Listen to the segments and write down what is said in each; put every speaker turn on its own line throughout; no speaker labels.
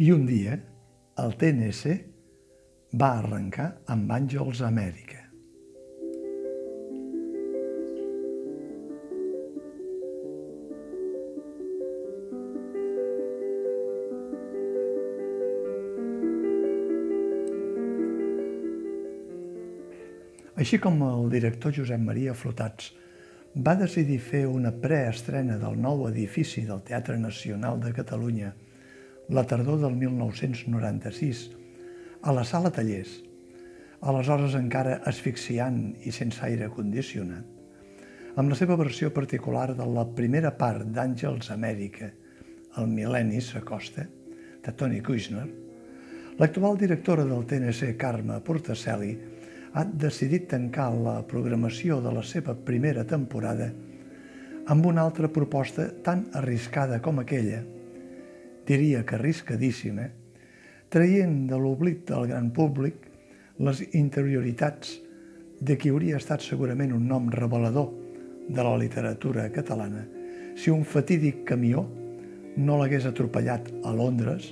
I un dia, el TNC va arrencar amb Àngels Amèrica. Així com el director Josep Maria Flotats va decidir fer una preestrena del nou edifici del Teatre Nacional de Catalunya la tardor del 1996 a la sala Tallers, aleshores encara asfixiant i sense aire condicionat, amb la seva versió particular de la primera part d'Àngels Amèrica, el mil·lenni s'acosta, de Toni Kushner, l'actual directora del TNC, Carme Portacelli, ha decidit tancar la programació de la seva primera temporada amb una altra proposta tan arriscada com aquella, diria que arriscadíssima, traient de l'oblit del gran públic les interioritats de qui hauria estat segurament un nom revelador de la literatura catalana si un fatídic camió no l'hagués atropellat a Londres,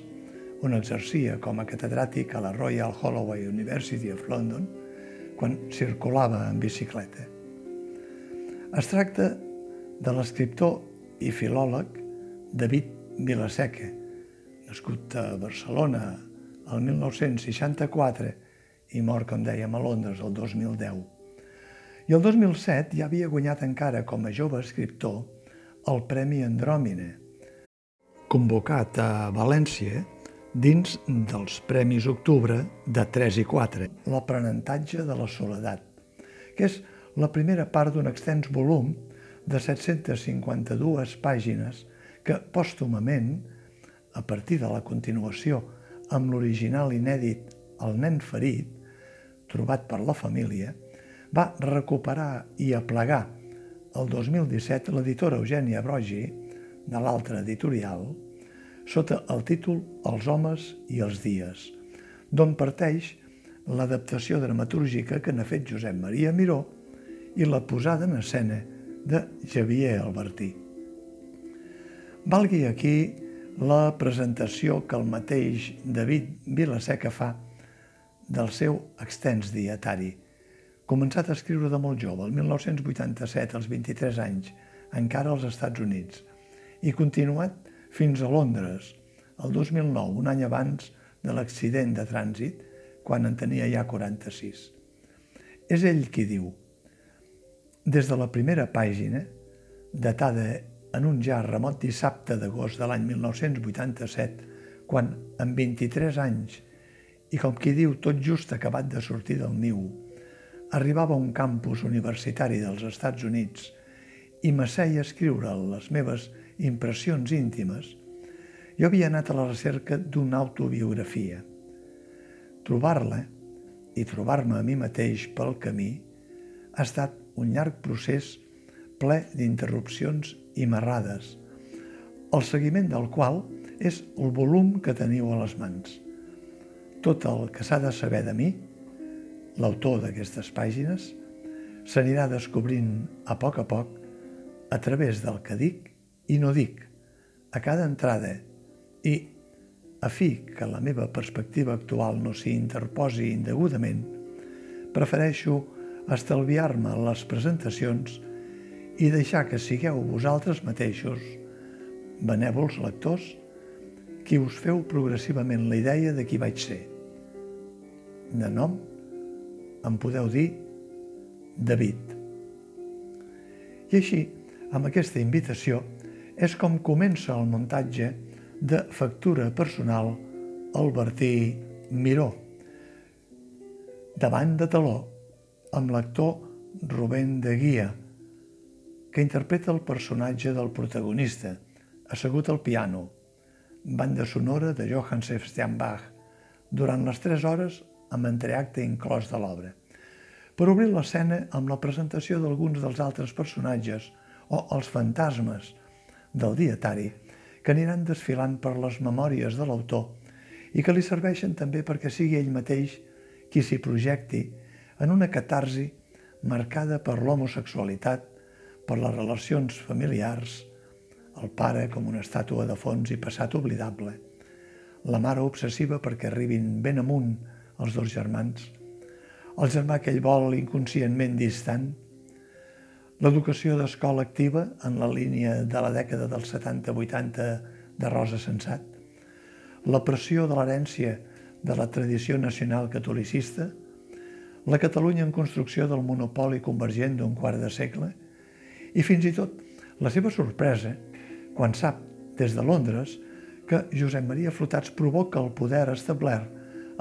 on exercia com a catedràtic a la Royal Holloway University of London, quan circulava en bicicleta. Es tracta de l'escriptor i filòleg David Vilaseca, nascut a Barcelona el 1964 i mort, com dèiem, a Londres el 2010. I el 2007 ja havia guanyat encara com a jove escriptor el Premi Andròmine, convocat a València dins dels Premis Octubre de 3 i 4, l'aprenentatge de la soledat, que és la primera part d'un extens volum de 752 pàgines que pòstumament, a partir de la continuació amb l'original inèdit El nen ferit, trobat per la família, va recuperar i aplegar el 2017 l'editora Eugènia Brogi, de l'altra editorial, sota el títol Els homes i els dies, d'on parteix l'adaptació dramatúrgica que n'ha fet Josep Maria Miró i la posada en escena de Xavier Albertí. Valgui aquí la presentació que el mateix David Vilaseca fa del seu extens dietari, començat a escriure de molt jove, el 1987, als 23 anys, encara als Estats Units, i continuat fins a Londres, el 2009, un any abans de l'accident de trànsit, quan en tenia ja 46. És ell qui diu, des de la primera pàgina, datada en un ja remot dissabte d'agost de l'any 1987, quan, amb 23 anys, i com qui diu tot just acabat de sortir del niu, arribava a un campus universitari dels Estats Units i m'asseia a escriure les meves impressions íntimes, jo havia anat a la recerca d'una autobiografia. Trobar-la i trobar-me a mi mateix pel camí ha estat un llarg procés ple d'interrupcions i marrades, el seguiment del qual és el volum que teniu a les mans. Tot el que s'ha de saber de mi, l'autor d'aquestes pàgines, s'anirà descobrint a poc a poc a través del que dic i no dic, a cada entrada i, a fi que la meva perspectiva actual no s'hi interposi indegudament, prefereixo estalviar-me les presentacions i deixar que sigueu vosaltres mateixos, benèvols lectors, qui us feu progressivament la idea de qui vaig ser. De nom, em podeu dir David. I així, amb aquesta invitació, és com comença el muntatge de factura personal Albertí Miró. Davant de taló, amb l'actor Rubén de Guia, que interpreta el personatge del protagonista, assegut al piano, banda sonora de Johann Sebastian Bach, durant les tres hores amb entreacte inclòs de l'obra. Per obrir l'escena amb la presentació d'alguns dels altres personatges o els fantasmes del dietari que aniran desfilant per les memòries de l'autor i que li serveixen també perquè sigui ell mateix qui s'hi projecti en una catarsi marcada per l'homosexualitat, per les relacions familiars, el pare com una estàtua de fons i passat oblidable, la mare obsessiva perquè arribin ben amunt els dos germans, el germà que ell vol inconscientment distant, l'educació d'escola activa en la línia de la dècada dels 70-80 de Rosa Sensat, la pressió de l'herència de la tradició nacional catolicista, la Catalunya en construcció del monopoli convergent d'un quart de segle i fins i tot la seva sorpresa quan sap des de Londres que Josep Maria Flotats provoca el poder establert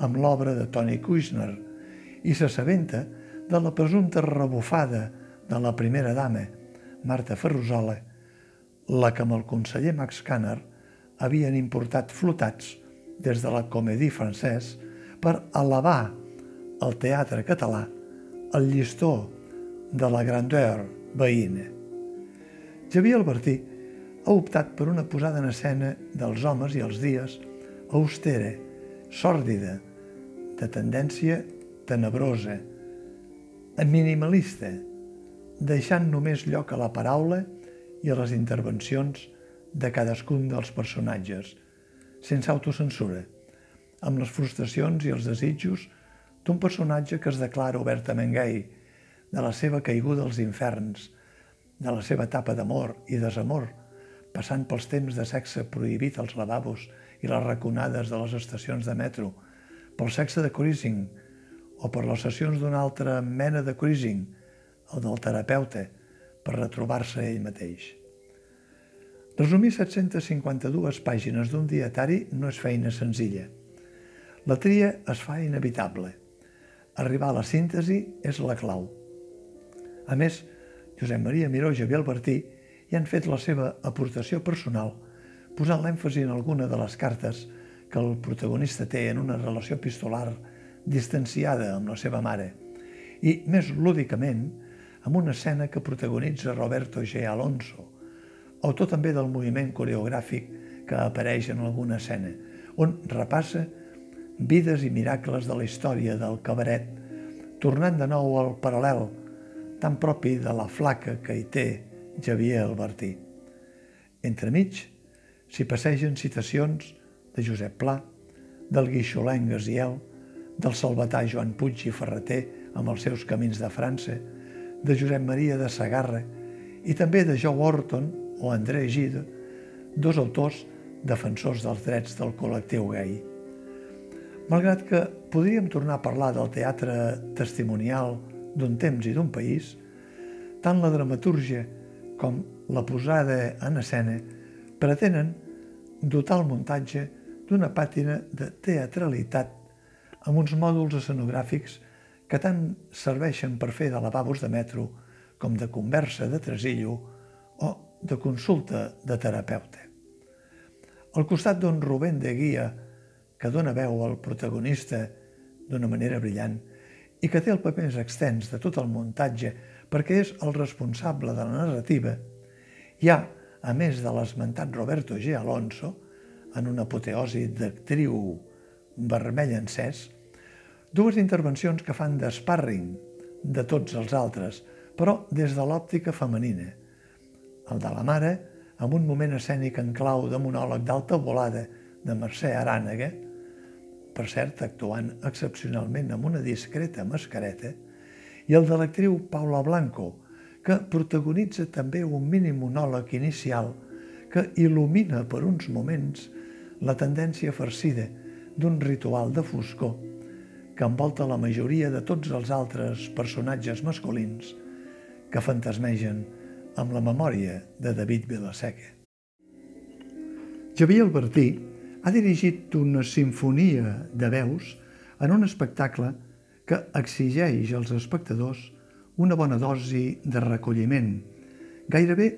amb l'obra de Tony Kushner i s'assabenta de la presumpta rebufada de la primera dama, Marta Ferrusola, la que amb el conseller Max Canner havien importat flotats des de la Comédie Francès per elevar el teatre català al llistó de la grandeur veïna. Xavier Albertí ha optat per una posada en escena dels homes i els dies austera, sòrdida, de tendència tenebrosa, minimalista, deixant només lloc a la paraula i a les intervencions de cadascun dels personatges, sense autocensura, amb les frustracions i els desitjos d'un personatge que es declara obertament gay, de la seva caiguda als inferns, de la seva etapa d'amor i desamor, passant pels temps de sexe prohibit als lavabos i les raconades de les estacions de metro, pel sexe de cruising o per les sessions d'una altra mena de cruising, el del terapeuta, per retrobar-se ell mateix. Resumir 752 pàgines d'un dietari no és feina senzilla. La tria es fa inevitable. Arribar a la síntesi és la clau. A més, Josep Maria Miró i Javier Albertí i han fet la seva aportació personal, posant l'èmfasi en alguna de les cartes que el protagonista té en una relació epistolar distanciada amb la seva mare, i més lúdicament amb una escena que protagonitza Roberto G. Alonso, autor també del moviment coreogràfic que apareix en alguna escena, on repassa vides i miracles de la història del cabaret, tornant de nou al paral·lel tan propi de la flaca que hi té Xavier Albertí. Entremig s'hi passegen citacions de Josep Pla, del guixolenc Gaziel, del salvatà Joan Puig i Ferreter amb els seus camins de França, de Josep Maria de Sagarra i també de Joe Orton o André Gide, dos autors defensors dels drets del col·lectiu gai. Malgrat que podríem tornar a parlar del teatre testimonial d'un temps i d'un país, tant la dramatúrgia com la posada en escena pretenen dotar el muntatge d'una pàtina de teatralitat amb uns mòduls escenogràfics que tant serveixen per fer de lavabos de metro com de conversa de tresillo o de consulta de terapeuta. Al costat d'un Rubén de Guia, que dona veu al protagonista d'una manera brillant i que té el paper més extens de tot el muntatge perquè és el responsable de la narrativa, hi ha, a més de l'esmentat Roberto G. Alonso, en una apoteosi d'actriu vermell encès, dues intervencions que fan d'esparring de tots els altres, però des de l'òptica femenina. El de la mare, amb un moment escènic en clau de monòleg d'alta volada de Mercè Arànega, per cert, actuant excepcionalment amb una discreta mascareta, i el de l'actriu Paula Blanco, que protagonitza també un mini monòleg inicial que il·lumina per uns moments la tendència farcida d'un ritual de foscor que envolta la majoria de tots els altres personatges masculins que fantasmegen amb la memòria de David Vilaseca. Xavier Albertí ha dirigit una sinfonia de veus en un espectacle que exigeix als espectadors una bona dosi de recolliment, gairebé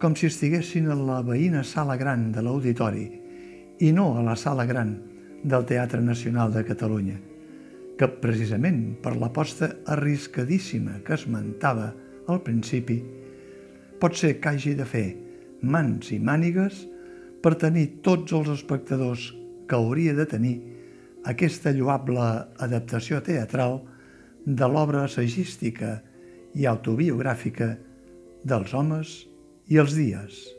com si estiguessin a la veïna sala gran de l'auditori i no a la sala gran del Teatre Nacional de Catalunya, que precisament per l'aposta arriscadíssima que esmentava al principi, pot ser que hagi de fer mans i mànigues per tenir tots els espectadors que hauria de tenir aquesta lloable adaptació teatral de l'obra assagística i autobiogràfica dels homes i els dies.